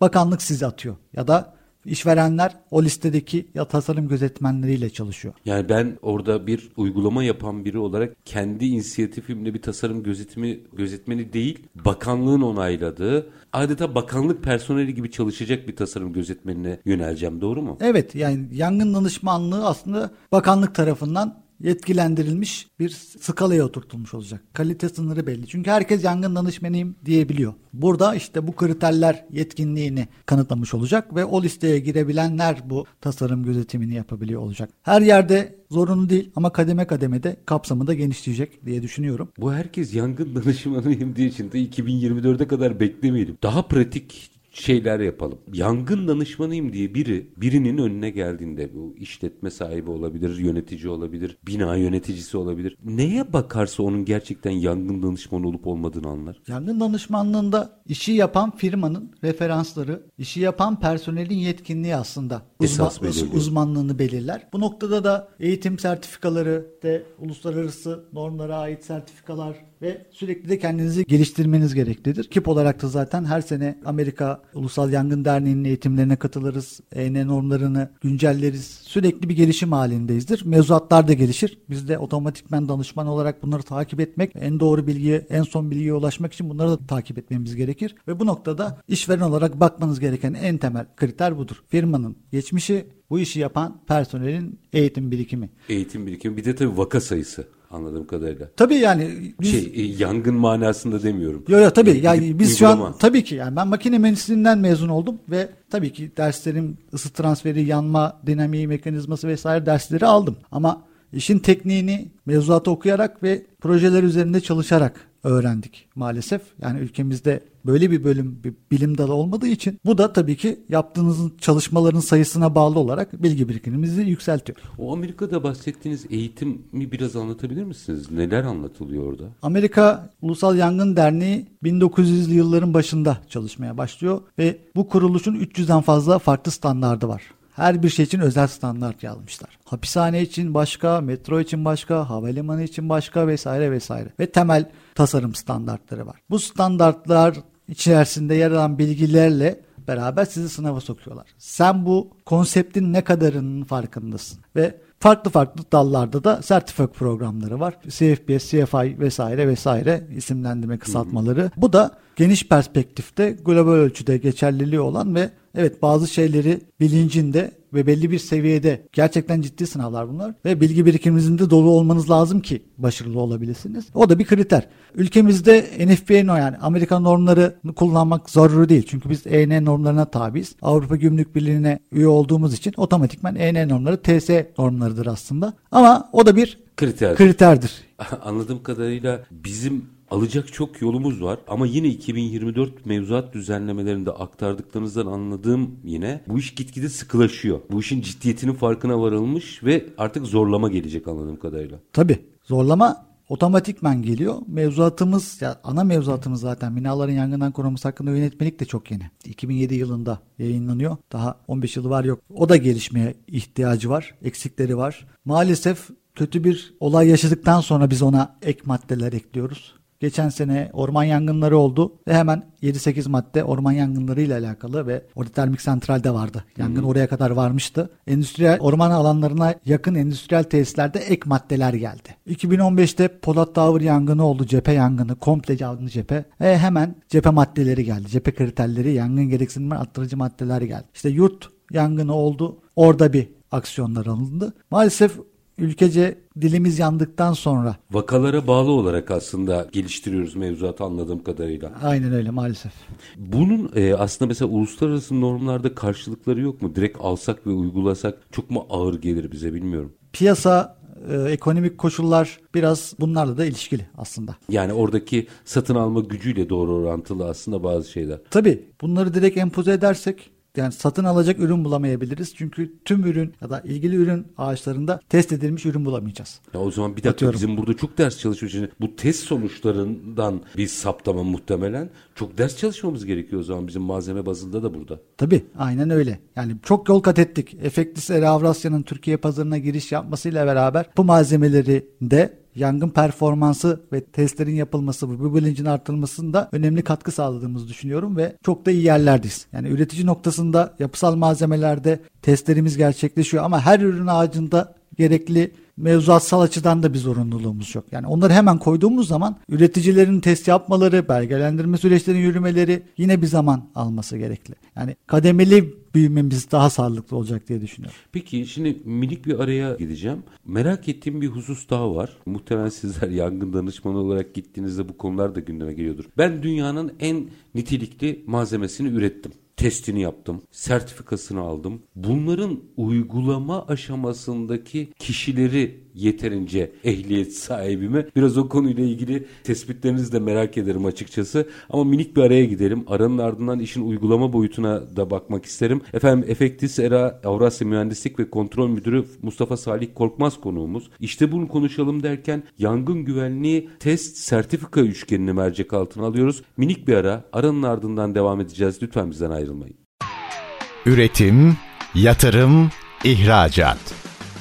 bakanlık sizi atıyor ya da İşverenler o listedeki ya tasarım gözetmenleriyle çalışıyor. Yani ben orada bir uygulama yapan biri olarak kendi inisiyatifimle bir tasarım gözetimi gözetmeni değil, bakanlığın onayladığı, adeta bakanlık personeli gibi çalışacak bir tasarım gözetmenine yöneleceğim. Doğru mu? Evet, yani yangın danışmanlığı aslında bakanlık tarafından yetkilendirilmiş bir skalaya oturtulmuş olacak. Kalite sınırı belli. Çünkü herkes yangın danışmanıyım diyebiliyor. Burada işte bu kriterler yetkinliğini kanıtlamış olacak ve o listeye girebilenler bu tasarım gözetimini yapabiliyor olacak. Her yerde zorunlu değil ama kademe kademede kapsamı da genişleyecek diye düşünüyorum. Bu herkes yangın danışmanıyım diye için de 2024'e kadar beklemeyelim. Daha pratik şeyler yapalım. Yangın danışmanıyım diye biri birinin önüne geldiğinde bu işletme sahibi olabilir, yönetici olabilir, bina yöneticisi olabilir. Neye bakarsa onun gerçekten yangın danışmanı olup olmadığını anlar. Yangın danışmanlığında işi yapan firmanın referansları, işi yapan personelin yetkinliği aslında uzman, uzmanlığını belirler. Bu noktada da eğitim sertifikaları de uluslararası normlara ait sertifikalar ve sürekli de kendinizi geliştirmeniz gereklidir. KIP olarak da zaten her sene Amerika Ulusal Yangın Derneği'nin eğitimlerine katılırız. EN normlarını güncelleriz. Sürekli bir gelişim halindeyizdir. Mevzuatlar da gelişir. Biz de otomatikmen danışman olarak bunları takip etmek, en doğru bilgiye, en son bilgiye ulaşmak için bunları da takip etmemiz gerekir. Ve bu noktada işveren olarak bakmanız gereken en temel kriter budur. Firmanın geçmişi, bu işi yapan personelin eğitim birikimi. Eğitim birikimi bir de tabii vaka sayısı anladığım kadarıyla. Tabii yani biz, şey e, yangın manasında demiyorum. Yok yok tabii yani biz uygulama. şu an tabii ki yani ben makine mühendisliğinden mezun oldum ve tabii ki derslerim ısı transferi, yanma dinamiği mekanizması vesaire dersleri aldım. Ama işin tekniğini mevzuatı okuyarak ve projeler üzerinde çalışarak öğrendik maalesef. Yani ülkemizde böyle bir bölüm bir bilim dalı olmadığı için bu da tabii ki yaptığınız çalışmaların sayısına bağlı olarak bilgi birikimimizi yükseltiyor. O Amerika'da bahsettiğiniz eğitimi biraz anlatabilir misiniz? Neler anlatılıyor orada? Amerika Ulusal Yangın Derneği 1900'lü yılların başında çalışmaya başlıyor ve bu kuruluşun 300'den fazla farklı standardı var. Her bir şey için özel standart yazmışlar. Hapishane için başka, metro için başka, havalimanı için başka vesaire vesaire. Ve temel tasarım standartları var. Bu standartlar içerisinde yer alan bilgilerle beraber sizi sınava sokuyorlar. Sen bu konseptin ne kadarının farkındasın ve farklı farklı dallarda da sertifika programları var. CFPS, CFI vesaire vesaire isimlendirme kısaltmaları. Bu da geniş perspektifte global ölçüde geçerliliği olan ve evet bazı şeyleri bilincinde ve belli bir seviyede gerçekten ciddi sınavlar bunlar ve bilgi birikiminizin de dolu olmanız lazım ki başarılı olabilirsiniz. O da bir kriter. Ülkemizde NFPA yani Amerikan normlarını kullanmak zaruri değil. Çünkü biz EN normlarına tabiiz. Avrupa Gümrük Birliği'ne üye olduğumuz için otomatikman EN normları TS normlarıdır aslında. Ama o da bir Kriter. kriterdir. Anladığım kadarıyla bizim alacak çok yolumuz var ama yine 2024 mevzuat düzenlemelerinde aktardıklarınızdan anladığım yine bu iş gitgide sıkılaşıyor. Bu işin ciddiyetinin farkına varılmış ve artık zorlama gelecek anladığım kadarıyla. Tabii zorlama otomatikmen geliyor. Mevzuatımız ya ana mevzuatımız zaten binaların yangından korunması hakkında yönetmelik de çok yeni. 2007 yılında yayınlanıyor. Daha 15 yılı var yok. O da gelişmeye ihtiyacı var. Eksikleri var. Maalesef kötü bir olay yaşadıktan sonra biz ona ek maddeler ekliyoruz Geçen sene orman yangınları oldu ve hemen 7-8 madde orman yangınları ile alakalı ve orada termik santralde vardı. Yangın hmm. oraya kadar varmıştı. Endüstriyel orman alanlarına yakın endüstriyel tesislerde ek maddeler geldi. 2015'te Polat Tower yangını oldu. Cephe yangını. Komple yandı cephe. Ve hemen cephe maddeleri geldi. Cephe kriterleri, yangın gereksinimi arttırıcı maddeler geldi. İşte yurt yangını oldu. Orada bir aksiyonlar alındı. Maalesef ülkece dilimiz yandıktan sonra. Vakalara bağlı olarak aslında geliştiriyoruz mevzuatı anladığım kadarıyla. Aynen öyle maalesef. Bunun e, aslında mesela uluslararası normlarda karşılıkları yok mu? Direkt alsak ve uygulasak çok mu ağır gelir bize bilmiyorum. Piyasa e, ekonomik koşullar biraz bunlarla da ilişkili aslında. Yani oradaki satın alma gücüyle doğru orantılı aslında bazı şeyler. Tabii bunları direkt empoze edersek yani satın alacak ürün bulamayabiliriz. Çünkü tüm ürün ya da ilgili ürün ağaçlarında test edilmiş ürün bulamayacağız. Ya o zaman bir dakika Atıyorum. bizim burada çok ders çalışıyoruz. Bu test sonuçlarından bir saptama muhtemelen çok ders çalışmamız gerekiyor o zaman bizim malzeme bazında da burada. Tabii aynen öyle. Yani çok yol kat ettik. Efektis Avrasya'nın Türkiye pazarına giriş yapmasıyla beraber bu malzemeleri de yangın performansı ve testlerin yapılması, bu bilincin artırılmasında önemli katkı sağladığımızı düşünüyorum ve çok da iyi yerlerdeyiz. Yani üretici noktasında yapısal malzemelerde testlerimiz gerçekleşiyor ama her ürün ağacında gerekli mevzuatsal açıdan da bir zorunluluğumuz yok. Yani onları hemen koyduğumuz zaman üreticilerin test yapmaları, belgelendirme süreçlerinin yürümeleri yine bir zaman alması gerekli. Yani kademeli büyümemiz daha sağlıklı olacak diye düşünüyorum. Peki şimdi minik bir araya gideceğim. Merak ettiğim bir husus daha var. Muhtemelen sizler yangın danışmanı olarak gittiğinizde bu konular da gündeme geliyordur. Ben dünyanın en nitelikli malzemesini ürettim testini yaptım, sertifikasını aldım. Bunların uygulama aşamasındaki kişileri yeterince ehliyet sahibime biraz o konuyla ilgili tespitlerinizi de merak ederim açıkçası. Ama minik bir araya gidelim. Aranın ardından işin uygulama boyutuna da bakmak isterim. Efendim Efektis Era Avrasya Mühendislik ve Kontrol Müdürü Mustafa Salih Korkmaz konuğumuz. İşte bunu konuşalım derken yangın güvenliği test sertifika üçgenini mercek altına alıyoruz. Minik bir ara. Aranın ardından devam edeceğiz. Lütfen bizden ayrılmayın. Üretim, yatırım, ihracat.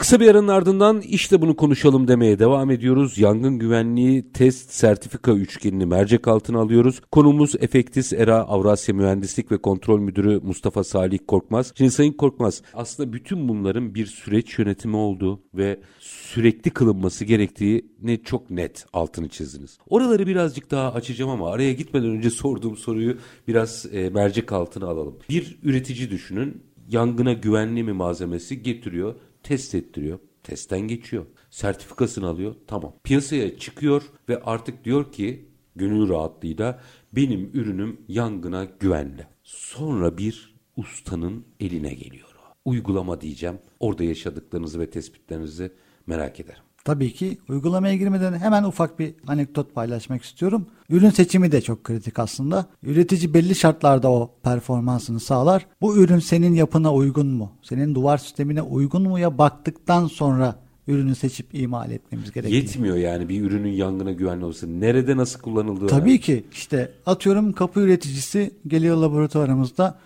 Kısa bir aranın ardından işte bunu konuşalım demeye devam ediyoruz. Yangın güvenliği test sertifika üçgenini mercek altına alıyoruz. Konumuz Efektis Era Avrasya Mühendislik ve Kontrol Müdürü Mustafa Salih Korkmaz. Şimdi Sayın Korkmaz aslında bütün bunların bir süreç yönetimi olduğu ve sürekli kılınması gerektiğini çok net altını çizdiniz. Oraları birazcık daha açacağım ama araya gitmeden önce sorduğum soruyu biraz e, mercek altına alalım. Bir üretici düşünün yangına güvenli mi malzemesi getiriyor test ettiriyor. Testten geçiyor. Sertifikasını alıyor. Tamam. Piyasaya çıkıyor ve artık diyor ki gönül rahatlığıyla benim ürünüm yangına güvenli. Sonra bir ustanın eline geliyor. Uygulama diyeceğim. Orada yaşadıklarınızı ve tespitlerinizi merak ederim. Tabii ki uygulamaya girmeden hemen ufak bir anekdot paylaşmak istiyorum. Ürün seçimi de çok kritik aslında. Üretici belli şartlarda o performansını sağlar. Bu ürün senin yapına uygun mu? Senin duvar sistemine uygun mu ya baktıktan sonra ürünü seçip imal etmemiz gerekiyor. Yetmiyor yani bir ürünün yangına güvenli olsun. Nerede nasıl kullanıldığı. Tabii yani. ki işte atıyorum kapı üreticisi geliyor laboratuvarımızda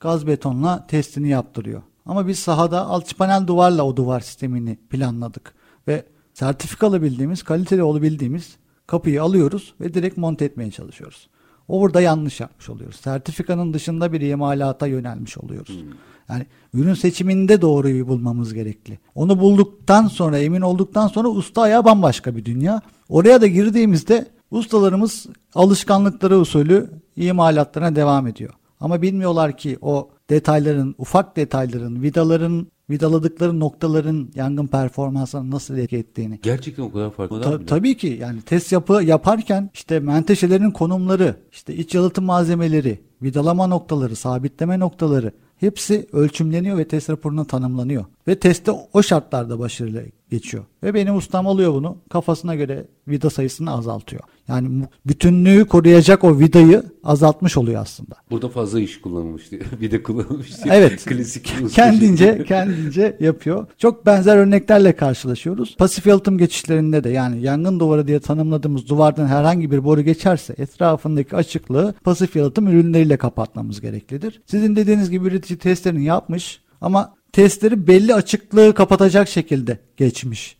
gaz betonla testini yaptırıyor. Ama biz sahada alçıpanel duvarla o duvar sistemini planladık ve sertifikalı bildiğimiz, kaliteli olabildiğimiz kapıyı alıyoruz ve direkt monte etmeye çalışıyoruz. Orada yanlış yapmış oluyoruz. Sertifikanın dışında bir imalata yönelmiş oluyoruz. Hmm. Yani ürün seçiminde doğruyu bulmamız gerekli. Onu bulduktan sonra, emin olduktan sonra usta ayağı bambaşka bir dünya. Oraya da girdiğimizde ustalarımız alışkanlıkları usulü imalatlarına devam ediyor. Ama bilmiyorlar ki o detayların, ufak detayların, vidaların vidaladıkları noktaların yangın performansına nasıl etki ettiğini. Gerçekten o kadar farklı Ta- Tabii ki yani test yapı yaparken işte menteşelerin konumları, işte iç yalıtım malzemeleri, vidalama noktaları, sabitleme noktaları hepsi ölçümleniyor ve test raporuna tanımlanıyor. Ve testte o şartlarda başarılı geçiyor. Ve benim ustam alıyor bunu kafasına göre vida sayısını azaltıyor. Yani bütünlüğü koruyacak o vidayı azaltmış oluyor aslında. Burada fazla iş kullanılmış diye. Vida kullanılmış diye. Evet. Klasik kendince kendince yapıyor. Çok benzer örneklerle karşılaşıyoruz. Pasif yalıtım geçişlerinde de yani yangın duvarı diye tanımladığımız duvardan herhangi bir boru geçerse etrafındaki açıklığı pasif yalıtım ürünleriyle kapatmamız gereklidir. Sizin dediğiniz gibi üretici testlerini yapmış ama testleri belli açıklığı kapatacak şekilde geçmiş.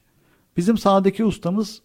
Bizim sahadaki ustamız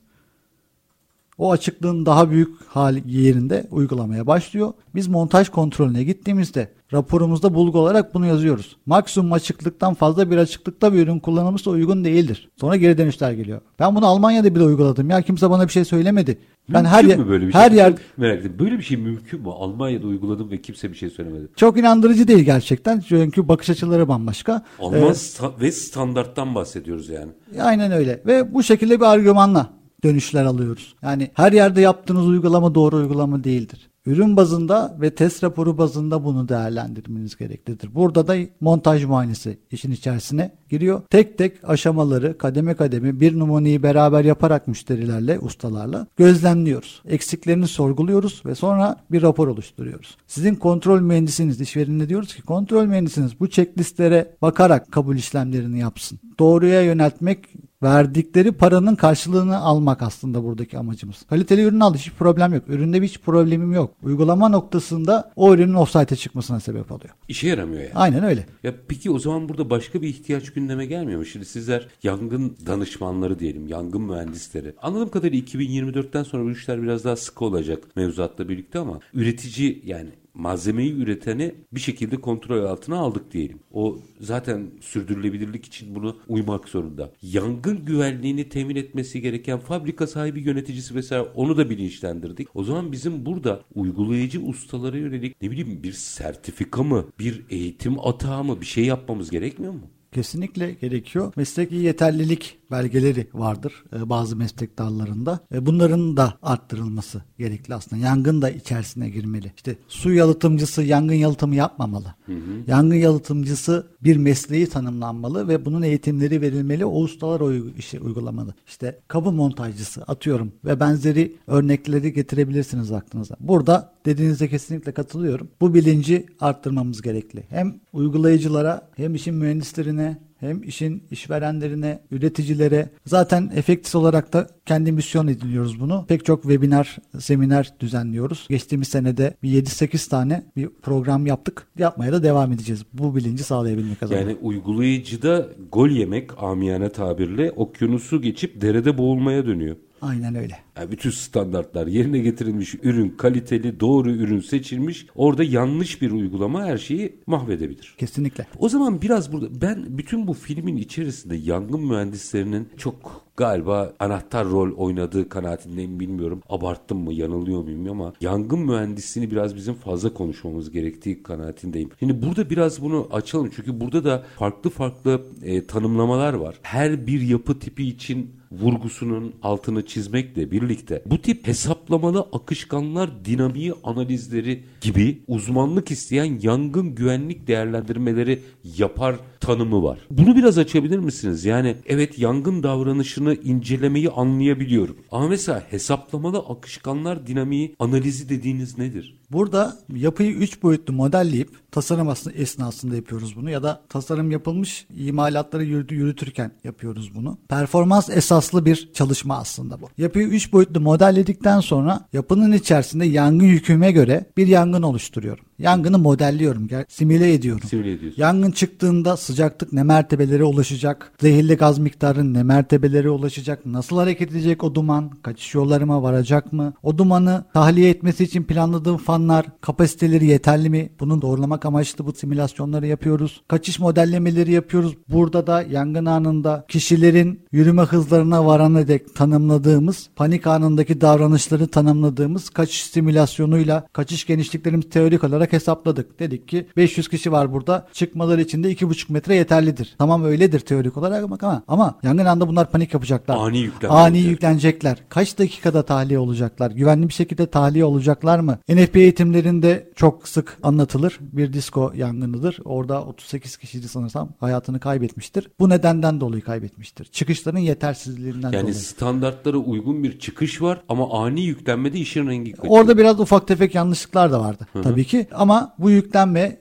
o açıklığın daha büyük hali yerinde uygulamaya başlıyor. Biz montaj kontrolüne gittiğimizde raporumuzda bulgu olarak bunu yazıyoruz. Maksimum açıklıktan fazla bir açıklıkta bir ürün kullanılmışsa uygun değildir. Sonra geri dönüşler geliyor. Ben bunu Almanya'da bile uyguladım. Ya kimse bana bir şey söylemedi. Ben her yer böyle bir her şey? yer merak ettim. Böyle bir şey mümkün mü? Almanya'da uyguladım ve kimse bir şey söylemedi. Çok inandırıcı değil gerçekten. Çünkü bakış açıları bambaşka. Alman ee, sta- ve standarttan bahsediyoruz yani. Aynen öyle. Ve bu şekilde bir argümanla dönüşler alıyoruz. Yani her yerde yaptığınız uygulama doğru uygulama değildir. Ürün bazında ve test raporu bazında bunu değerlendirmeniz gereklidir. Burada da montaj muayenesi işin içerisine giriyor. Tek tek aşamaları kademe kademe bir numunayı beraber yaparak müşterilerle, ustalarla gözlemliyoruz. Eksiklerini sorguluyoruz ve sonra bir rapor oluşturuyoruz. Sizin kontrol mühendisiniz, işverenine diyoruz ki kontrol mühendisiniz bu checklistlere bakarak kabul işlemlerini yapsın. Doğruya yöneltmek verdikleri paranın karşılığını almak aslında buradaki amacımız. Kaliteli ürün aldı hiç problem yok. Üründe hiç problemim yok. Uygulama noktasında o ürünün offsite'e çıkmasına sebep oluyor. İşe yaramıyor yani. Aynen öyle. Ya peki o zaman burada başka bir ihtiyaç gündeme gelmiyor mu? Şimdi sizler yangın danışmanları diyelim, yangın mühendisleri. Anladığım kadarıyla 2024'ten sonra bu işler biraz daha sıkı olacak mevzuatla birlikte ama üretici yani malzemeyi üreteni bir şekilde kontrol altına aldık diyelim. O zaten sürdürülebilirlik için bunu uymak zorunda. Yangın güvenliğini temin etmesi gereken fabrika sahibi yöneticisi vesaire onu da bilinçlendirdik. O zaman bizim burada uygulayıcı ustalara yönelik ne bileyim bir sertifika mı, bir eğitim atağı mı bir şey yapmamız gerekmiyor mu? Kesinlikle gerekiyor. Mesleki yeterlilik belgeleri vardır e, bazı meslek dallarında. E, bunların da arttırılması gerekli aslında. Yangın da içerisine girmeli. İşte su yalıtımcısı yangın yalıtımı yapmamalı. Hı hı. Yangın yalıtımcısı bir mesleği tanımlanmalı ve bunun eğitimleri verilmeli. O ustalar o işi uygulamalı. İşte kabı montajcısı atıyorum ve benzeri örnekleri getirebilirsiniz aklınıza. Burada dediğinizde kesinlikle katılıyorum. Bu bilinci arttırmamız gerekli. Hem uygulayıcılara hem işin mühendislerine hem işin işverenlerine, üreticilere zaten efektif olarak da kendi misyon ediliyoruz bunu. Pek çok webinar, seminer düzenliyoruz. Geçtiğimiz senede bir 7-8 tane bir program yaptık. Yapmaya da devam edeceğiz. Bu bilinci sağlayabilmek adına. Yani uygulayıcıda gol yemek amiyane tabirle okyanusu geçip derede boğulmaya dönüyor. Aynen öyle. Yani bütün standartlar yerine getirilmiş, ürün kaliteli, doğru ürün seçilmiş. Orada yanlış bir uygulama her şeyi mahvedebilir. Kesinlikle. O zaman biraz burada ben bütün bu filmin içerisinde yangın mühendislerinin çok galiba anahtar rol oynadığı kanaatindeyim bilmiyorum. Abarttım mı yanılıyor muyum ama yangın mühendisliğini biraz bizim fazla konuşmamız gerektiği kanaatindeyim. Şimdi burada biraz bunu açalım çünkü burada da farklı farklı e, tanımlamalar var. Her bir yapı tipi için vurgusunun altını çizmekle birlikte bu tip hesaplamalı akışkanlar dinamiği analizleri gibi uzmanlık isteyen yangın güvenlik değerlendirmeleri yapar tanımı var. Bunu biraz açabilir misiniz? Yani evet yangın davranışını incelemeyi anlayabiliyorum. Ama mesela hesaplamalı akışkanlar dinamiği analizi dediğiniz nedir? Burada yapıyı 3 boyutlu modelleyip tasarım esnasında yapıyoruz bunu ya da tasarım yapılmış imalatları yürütürken yapıyoruz bunu. Performans esaslı bir çalışma aslında bu. Yapıyı 3 boyutlu modelledikten sonra yapının içerisinde yangın yüküme göre bir yangın oluşturuyorum. Yangını modelliyorum, simüle ediyorum. Simüle ediyorsun. Yangın çıktığında sıcaklık ne mertebelere ulaşacak, zehirli gaz miktarı ne mertebelere ulaşacak, nasıl hareket edecek o duman, kaçış yollarıma varacak mı, o dumanı tahliye etmesi için planladığım fanlar kapasiteleri yeterli mi? Bunun doğrulamak amaçlı bu simülasyonları yapıyoruz. Kaçış modellemeleri yapıyoruz. Burada da yangın anında kişilerin yürüme hızlarına varana dek tanımladığımız, panik anındaki davranışları tanımladığımız kaçış simülasyonuyla kaçış genişliklerimiz teorik olarak hesapladık. Dedik ki 500 kişi var burada. Çıkmaları için de 2,5 metre yeterlidir. Tamam öyledir teorik olarak ama ama yangın anda bunlar panik yapacaklar. Ani yüklenecekler. Ani yüklenecekler. Kaç dakikada tahliye olacaklar? Güvenli bir şekilde tahliye olacaklar mı? NFPA eğitimlerinde çok sık anlatılır. Bir disko yangınıdır. Orada 38 kişiydi sanırsam hayatını kaybetmiştir. Bu nedenden dolayı kaybetmiştir. Çıkışların yetersizliğinden Yani dolayı. standartlara uygun bir çıkış var ama ani yüklenmede işin rengi kaçıyor. Orada biraz ufak tefek yanlışlıklar da vardı tabii ki. Ama bu yüklenme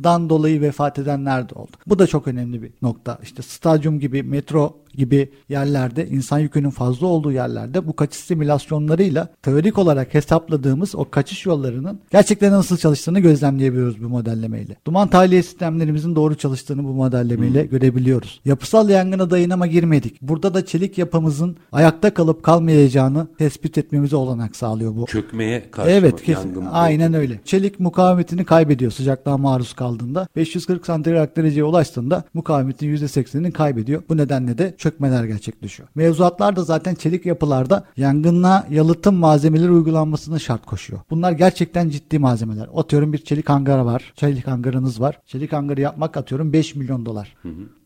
izdihamdan dolayı vefat edenler de oldu. Bu da çok önemli bir nokta. İşte stadyum gibi, metro gibi yerlerde insan yükünün fazla olduğu yerlerde bu kaçış simülasyonlarıyla teorik olarak hesapladığımız o kaçış yollarının gerçekten nasıl çalıştığını gözlemleyebiliyoruz bu modellemeyle. Duman tahliye sistemlerimizin doğru çalıştığını bu modellemeyle görebiliyoruz. Yapısal yangına dayanama girmedik. Burada da çelik yapımızın ayakta kalıp kalmayacağını tespit etmemize olanak sağlıyor bu. Çökmeye karşı Evet mı? kesin. Yangın Aynen öyle. Çelik mukavemetini kaybediyor sıcaklığa maruz kaldığında. 540 santigrat dereceye ulaştığında mukavemetin %80'ini kaybediyor. Bu nedenle de çökmeler gerçekleşiyor. Mevzuatlar da zaten çelik yapılarda yangına yalıtım malzemeleri uygulanmasını şart koşuyor. Bunlar gerçekten ciddi malzemeler. Atıyorum bir çelik hangarı var. Çelik hangarınız var. Çelik hangarı yapmak atıyorum 5 milyon dolar.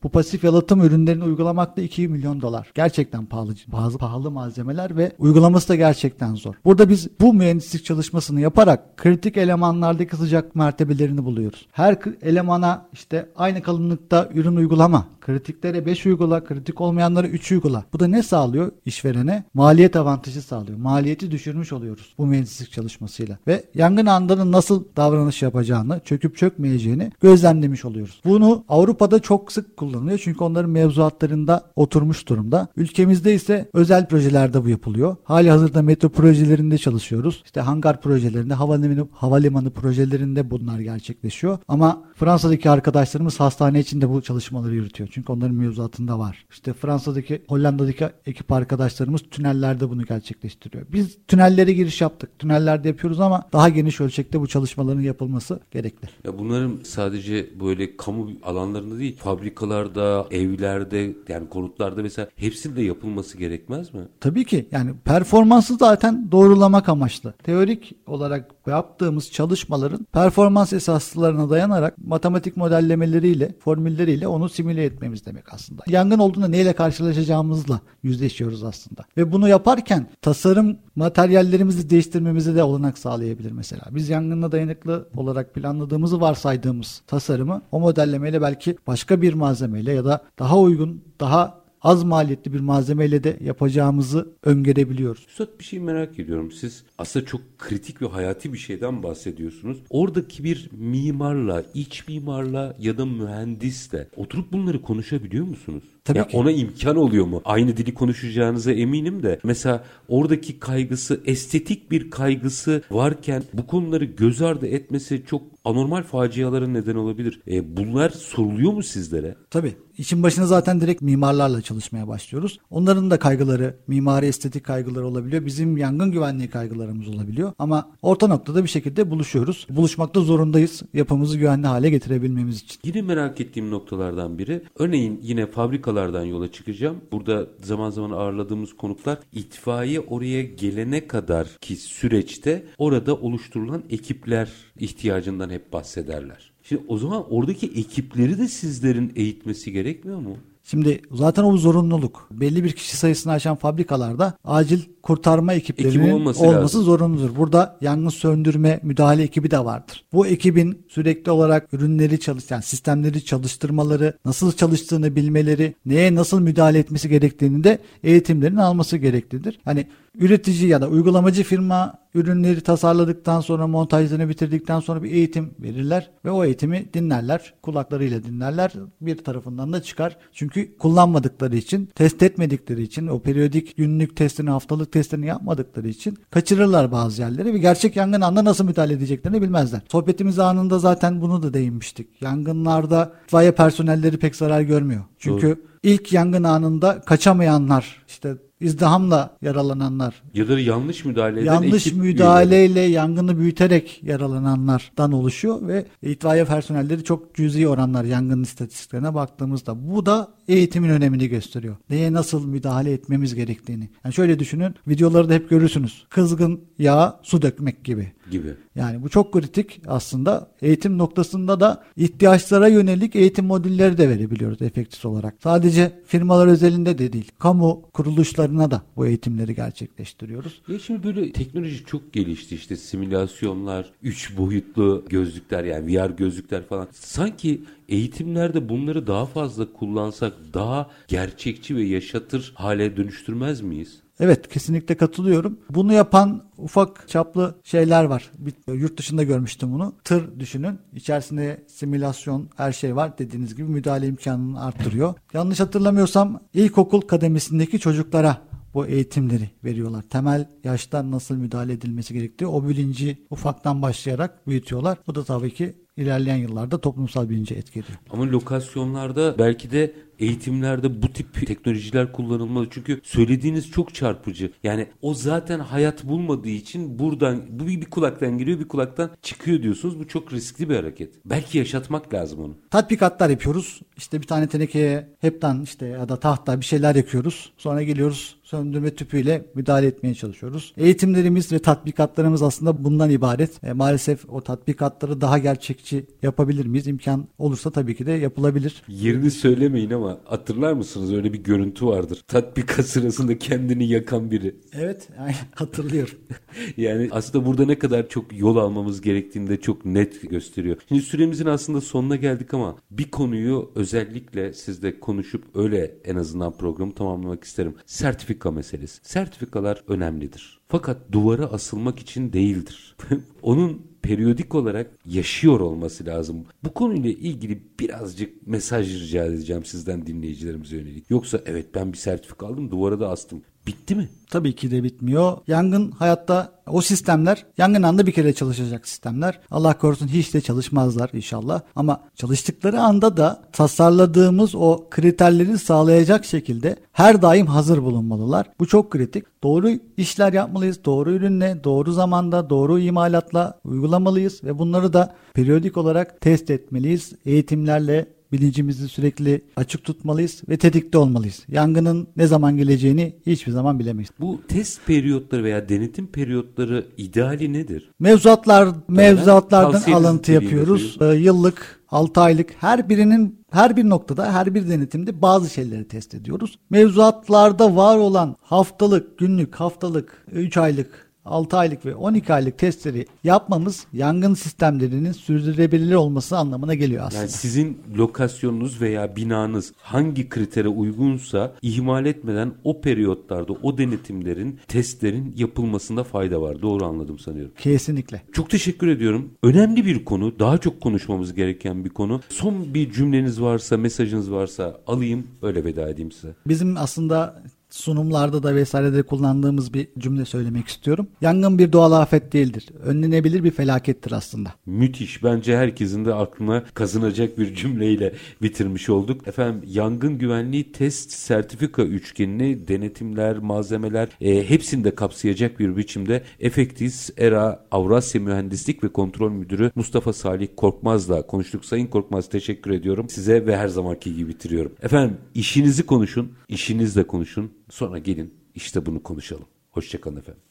Bu pasif yalıtım ürünlerini uygulamak da 2 milyon dolar. Gerçekten pahalı, bazı pahalı malzemeler ve uygulaması da gerçekten zor. Burada biz bu mühendislik çalışmasını yaparak kritik elemanlardaki sıcak mertebelerini buluyoruz. Her elemana işte aynı kalınlıkta ürün uygulama. Kritiklere 5 uygula, kritik olmayanlara 3 uygula. Bu da ne sağlıyor işverene? Maliyet avantajı sağlıyor. Maliyeti düşürmüş oluyoruz bu mühendislik çalışmasıyla. Ve yangın anında nasıl davranış yapacağını, çöküp çökmeyeceğini gözlemlemiş oluyoruz. Bunu Avrupa'da çok sık kullanılıyor çünkü onların mevzuatlarında oturmuş durumda. Ülkemizde ise özel projelerde bu yapılıyor. Hali hazırda metro projelerinde çalışıyoruz. İşte hangar projelerinde, havalimanı, havalimanı projelerinde bunlar gerçekleşiyor. Ama Fransa'daki arkadaşlarımız hastane içinde bu çalışmaları yürütüyor. Çünkü onların mevzuatında var. İşte Fransa'daki, Hollanda'daki ekip arkadaşlarımız tünellerde bunu gerçekleştiriyor. Biz tünellere giriş yaptık. Tünellerde yapıyoruz ama daha geniş ölçekte bu çalışmaların yapılması gerekli. Ya bunların sadece böyle kamu alanlarında değil, fabrikalarda, evlerde, yani konutlarda mesela hepsinde yapılması gerekmez mi? Tabii ki yani performansı zaten doğrulamak amaçlı. Teorik olarak yaptığımız çalışmaların performans esaslarına dayanarak matematik modellemeleriyle, formülleriyle onu simüle etmemiz demek aslında. Yangın olduğunda neyle karşılaşacağımızla yüzleşiyoruz aslında. Ve bunu yaparken tasarım materyallerimizi değiştirmemize de olanak sağlayabilir mesela. Biz yangına dayanıklı olarak planladığımızı varsaydığımız tasarımı o modellemeyle belki başka bir malzemeyle ya da daha uygun, daha az maliyetli bir malzemeyle de yapacağımızı öngörebiliyoruz. Üstad bir şey merak ediyorum. Siz aslında çok kritik ve hayati bir şeyden bahsediyorsunuz. Oradaki bir mimarla, iç mimarla ya da mühendisle oturup bunları konuşabiliyor musunuz? Tabii Ya ki. Ona imkan oluyor mu? Aynı dili konuşacağınıza eminim de. Mesela oradaki kaygısı, estetik bir kaygısı varken bu konuları göz ardı etmesi çok anormal facialara neden olabilir. E, bunlar soruluyor mu sizlere? Tabii. İşin başına zaten direkt mimarlarla çalışmaya başlıyoruz. Onların da kaygıları, mimari estetik kaygıları olabiliyor. Bizim yangın güvenliği kaygılarımız olabiliyor. Ama orta noktada bir şekilde buluşuyoruz. Buluşmakta zorundayız yapımızı güvenli hale getirebilmemiz için. Yine merak ettiğim noktalardan biri. Örneğin yine fabrikalardan yola çıkacağım. Burada zaman zaman ağırladığımız konuklar itfaiye oraya gelene kadar ki süreçte orada oluşturulan ekipler ihtiyacından hep bahsederler. Şimdi o zaman oradaki ekipleri de sizlerin eğitmesi gerekmiyor mu? Şimdi zaten o zorunluluk. Belli bir kişi sayısını aşan fabrikalarda acil kurtarma ekiplerinin Ekibi olması olması, lazım. zorunludur. Burada yangın söndürme müdahale ekibi de vardır. Bu ekibin sürekli olarak ürünleri çalış, yani sistemleri çalıştırmaları, nasıl çalıştığını bilmeleri, neye nasıl müdahale etmesi gerektiğini de eğitimlerin alması gereklidir. Hani üretici ya da uygulamacı firma ürünleri tasarladıktan sonra montajlarını bitirdikten sonra bir eğitim verirler ve o eğitimi dinlerler. Kulaklarıyla dinlerler. Bir tarafından da çıkar. Çünkü kullanmadıkları için, test etmedikleri için, o periyodik günlük testini, haftalık testini yapmadıkları için kaçırırlar bazı yerleri ve gerçek yangın anında nasıl müdahale edeceklerini bilmezler. Sohbetimiz anında zaten bunu da değinmiştik. Yangınlarda itfaiye personelleri pek zarar görmüyor. Çünkü ilk yangın anında kaçamayanlar, işte izdihamla yaralananlar, Ya da yanlış müdahale eden yanlış ekip müdahaleyle yangını büyüterek yaralananlardan oluşuyor ve itfaiye personelleri çok cüzi oranlar yangın istatistiklerine baktığımızda. Bu da eğitimin önemini gösteriyor. Neye nasıl müdahale etmemiz gerektiğini. Yani şöyle düşünün videoları da hep görürsünüz. Kızgın yağa su dökmek gibi. gibi. Yani bu çok kritik aslında. Eğitim noktasında da ihtiyaçlara yönelik eğitim modülleri de verebiliyoruz efektif olarak. Sadece sadece firmalar özelinde de değil, kamu kuruluşlarına da bu eğitimleri gerçekleştiriyoruz. Ya şimdi böyle teknoloji çok gelişti işte simülasyonlar, üç boyutlu gözlükler yani VR gözlükler falan. Sanki eğitimlerde bunları daha fazla kullansak daha gerçekçi ve yaşatır hale dönüştürmez miyiz? Evet kesinlikle katılıyorum. Bunu yapan ufak çaplı şeyler var. Bir, yurt dışında görmüştüm bunu. Tır düşünün. İçerisinde simülasyon her şey var. Dediğiniz gibi müdahale imkanını arttırıyor. Yanlış hatırlamıyorsam ilkokul kademesindeki çocuklara bu eğitimleri veriyorlar. Temel yaşta nasıl müdahale edilmesi gerektiği o bilinci ufaktan başlayarak büyütüyorlar. Bu da tabii ki ilerleyen yıllarda toplumsal bilince etki ediyor. Ama lokasyonlarda belki de eğitimlerde bu tip teknolojiler kullanılmalı. Çünkü söylediğiniz çok çarpıcı. Yani o zaten hayat bulmadığı için buradan bu bir kulaktan giriyor bir kulaktan çıkıyor diyorsunuz. Bu çok riskli bir hareket. Belki yaşatmak lazım onu. Tatbikatlar yapıyoruz. İşte bir tane tenekeye hepten işte ya da tahta bir şeyler yakıyoruz. Sonra geliyoruz söndürme tüpüyle müdahale etmeye çalışıyoruz. Eğitimlerimiz ve tatbikatlarımız aslında bundan ibaret. E, maalesef o tatbikatları daha gerçekçi yapabilir miyiz? İmkan olursa tabii ki de yapılabilir. Yerini söylemeyin ama hatırlar mısınız öyle bir görüntü vardır. Tatbikat sırasında kendini yakan biri. Evet yani hatırlıyorum. yani aslında burada ne kadar çok yol almamız gerektiğini de çok net gösteriyor. Şimdi süremizin aslında sonuna geldik ama bir konuyu özellikle sizle konuşup öyle en azından programı tamamlamak isterim. Sertifika meselesi. Sertifikalar önemlidir. Fakat duvara asılmak için değildir. Onun periyodik olarak yaşıyor olması lazım. Bu konuyla ilgili birazcık mesaj rica edeceğim sizden dinleyicilerimize yönelik. Yoksa evet ben bir sertifika aldım duvara da astım. Bitti mi? Tabii ki de bitmiyor. Yangın hayatta o sistemler yangın anda bir kere çalışacak sistemler. Allah korusun hiç de çalışmazlar inşallah. Ama çalıştıkları anda da tasarladığımız o kriterleri sağlayacak şekilde her daim hazır bulunmalılar. Bu çok kritik. Doğru işler yapmalıyız. Doğru ürünle, doğru zamanda, doğru imalatla uygulamalıyız ve bunları da periyodik olarak test etmeliyiz. Eğitimlerle bilincimizi sürekli açık tutmalıyız ve tetikte olmalıyız. Yangının ne zaman geleceğini hiçbir zaman bilemeyiz. Bu test periyotları veya denetim periyotları ideali nedir? Mevzuatlar mevzuatlardan alıntı yapıyoruz. Ee, yıllık 6 aylık her birinin her bir noktada her bir denetimde bazı şeyleri test ediyoruz. Mevzuatlarda var olan haftalık, günlük, haftalık, 3 aylık 6 aylık ve 12 aylık testleri yapmamız yangın sistemlerinin sürdürülebilir olması anlamına geliyor aslında. Yani sizin lokasyonunuz veya binanız hangi kritere uygunsa ihmal etmeden o periyotlarda o denetimlerin, testlerin yapılmasında fayda var. Doğru anladım sanıyorum. Kesinlikle. Çok teşekkür ediyorum. Önemli bir konu, daha çok konuşmamız gereken bir konu. Son bir cümleniz varsa, mesajınız varsa alayım, öyle veda edeyim size. Bizim aslında sunumlarda da vesairede kullandığımız bir cümle söylemek istiyorum. Yangın bir doğal afet değildir. Önlenebilir bir felakettir aslında. Müthiş. Bence herkesin de aklına kazınacak bir cümleyle bitirmiş olduk. Efendim yangın güvenliği test sertifika üçgenini denetimler, malzemeler e, hepsini de kapsayacak bir biçimde Efektis ERA Avrasya Mühendislik ve Kontrol Müdürü Mustafa Salih Korkmaz'la konuştuk. Sayın Korkmaz teşekkür ediyorum. Size ve her zamanki gibi bitiriyorum. Efendim işinizi konuşun, işinizle konuşun. Sonra gelin işte bunu konuşalım. Hoşçakalın efendim.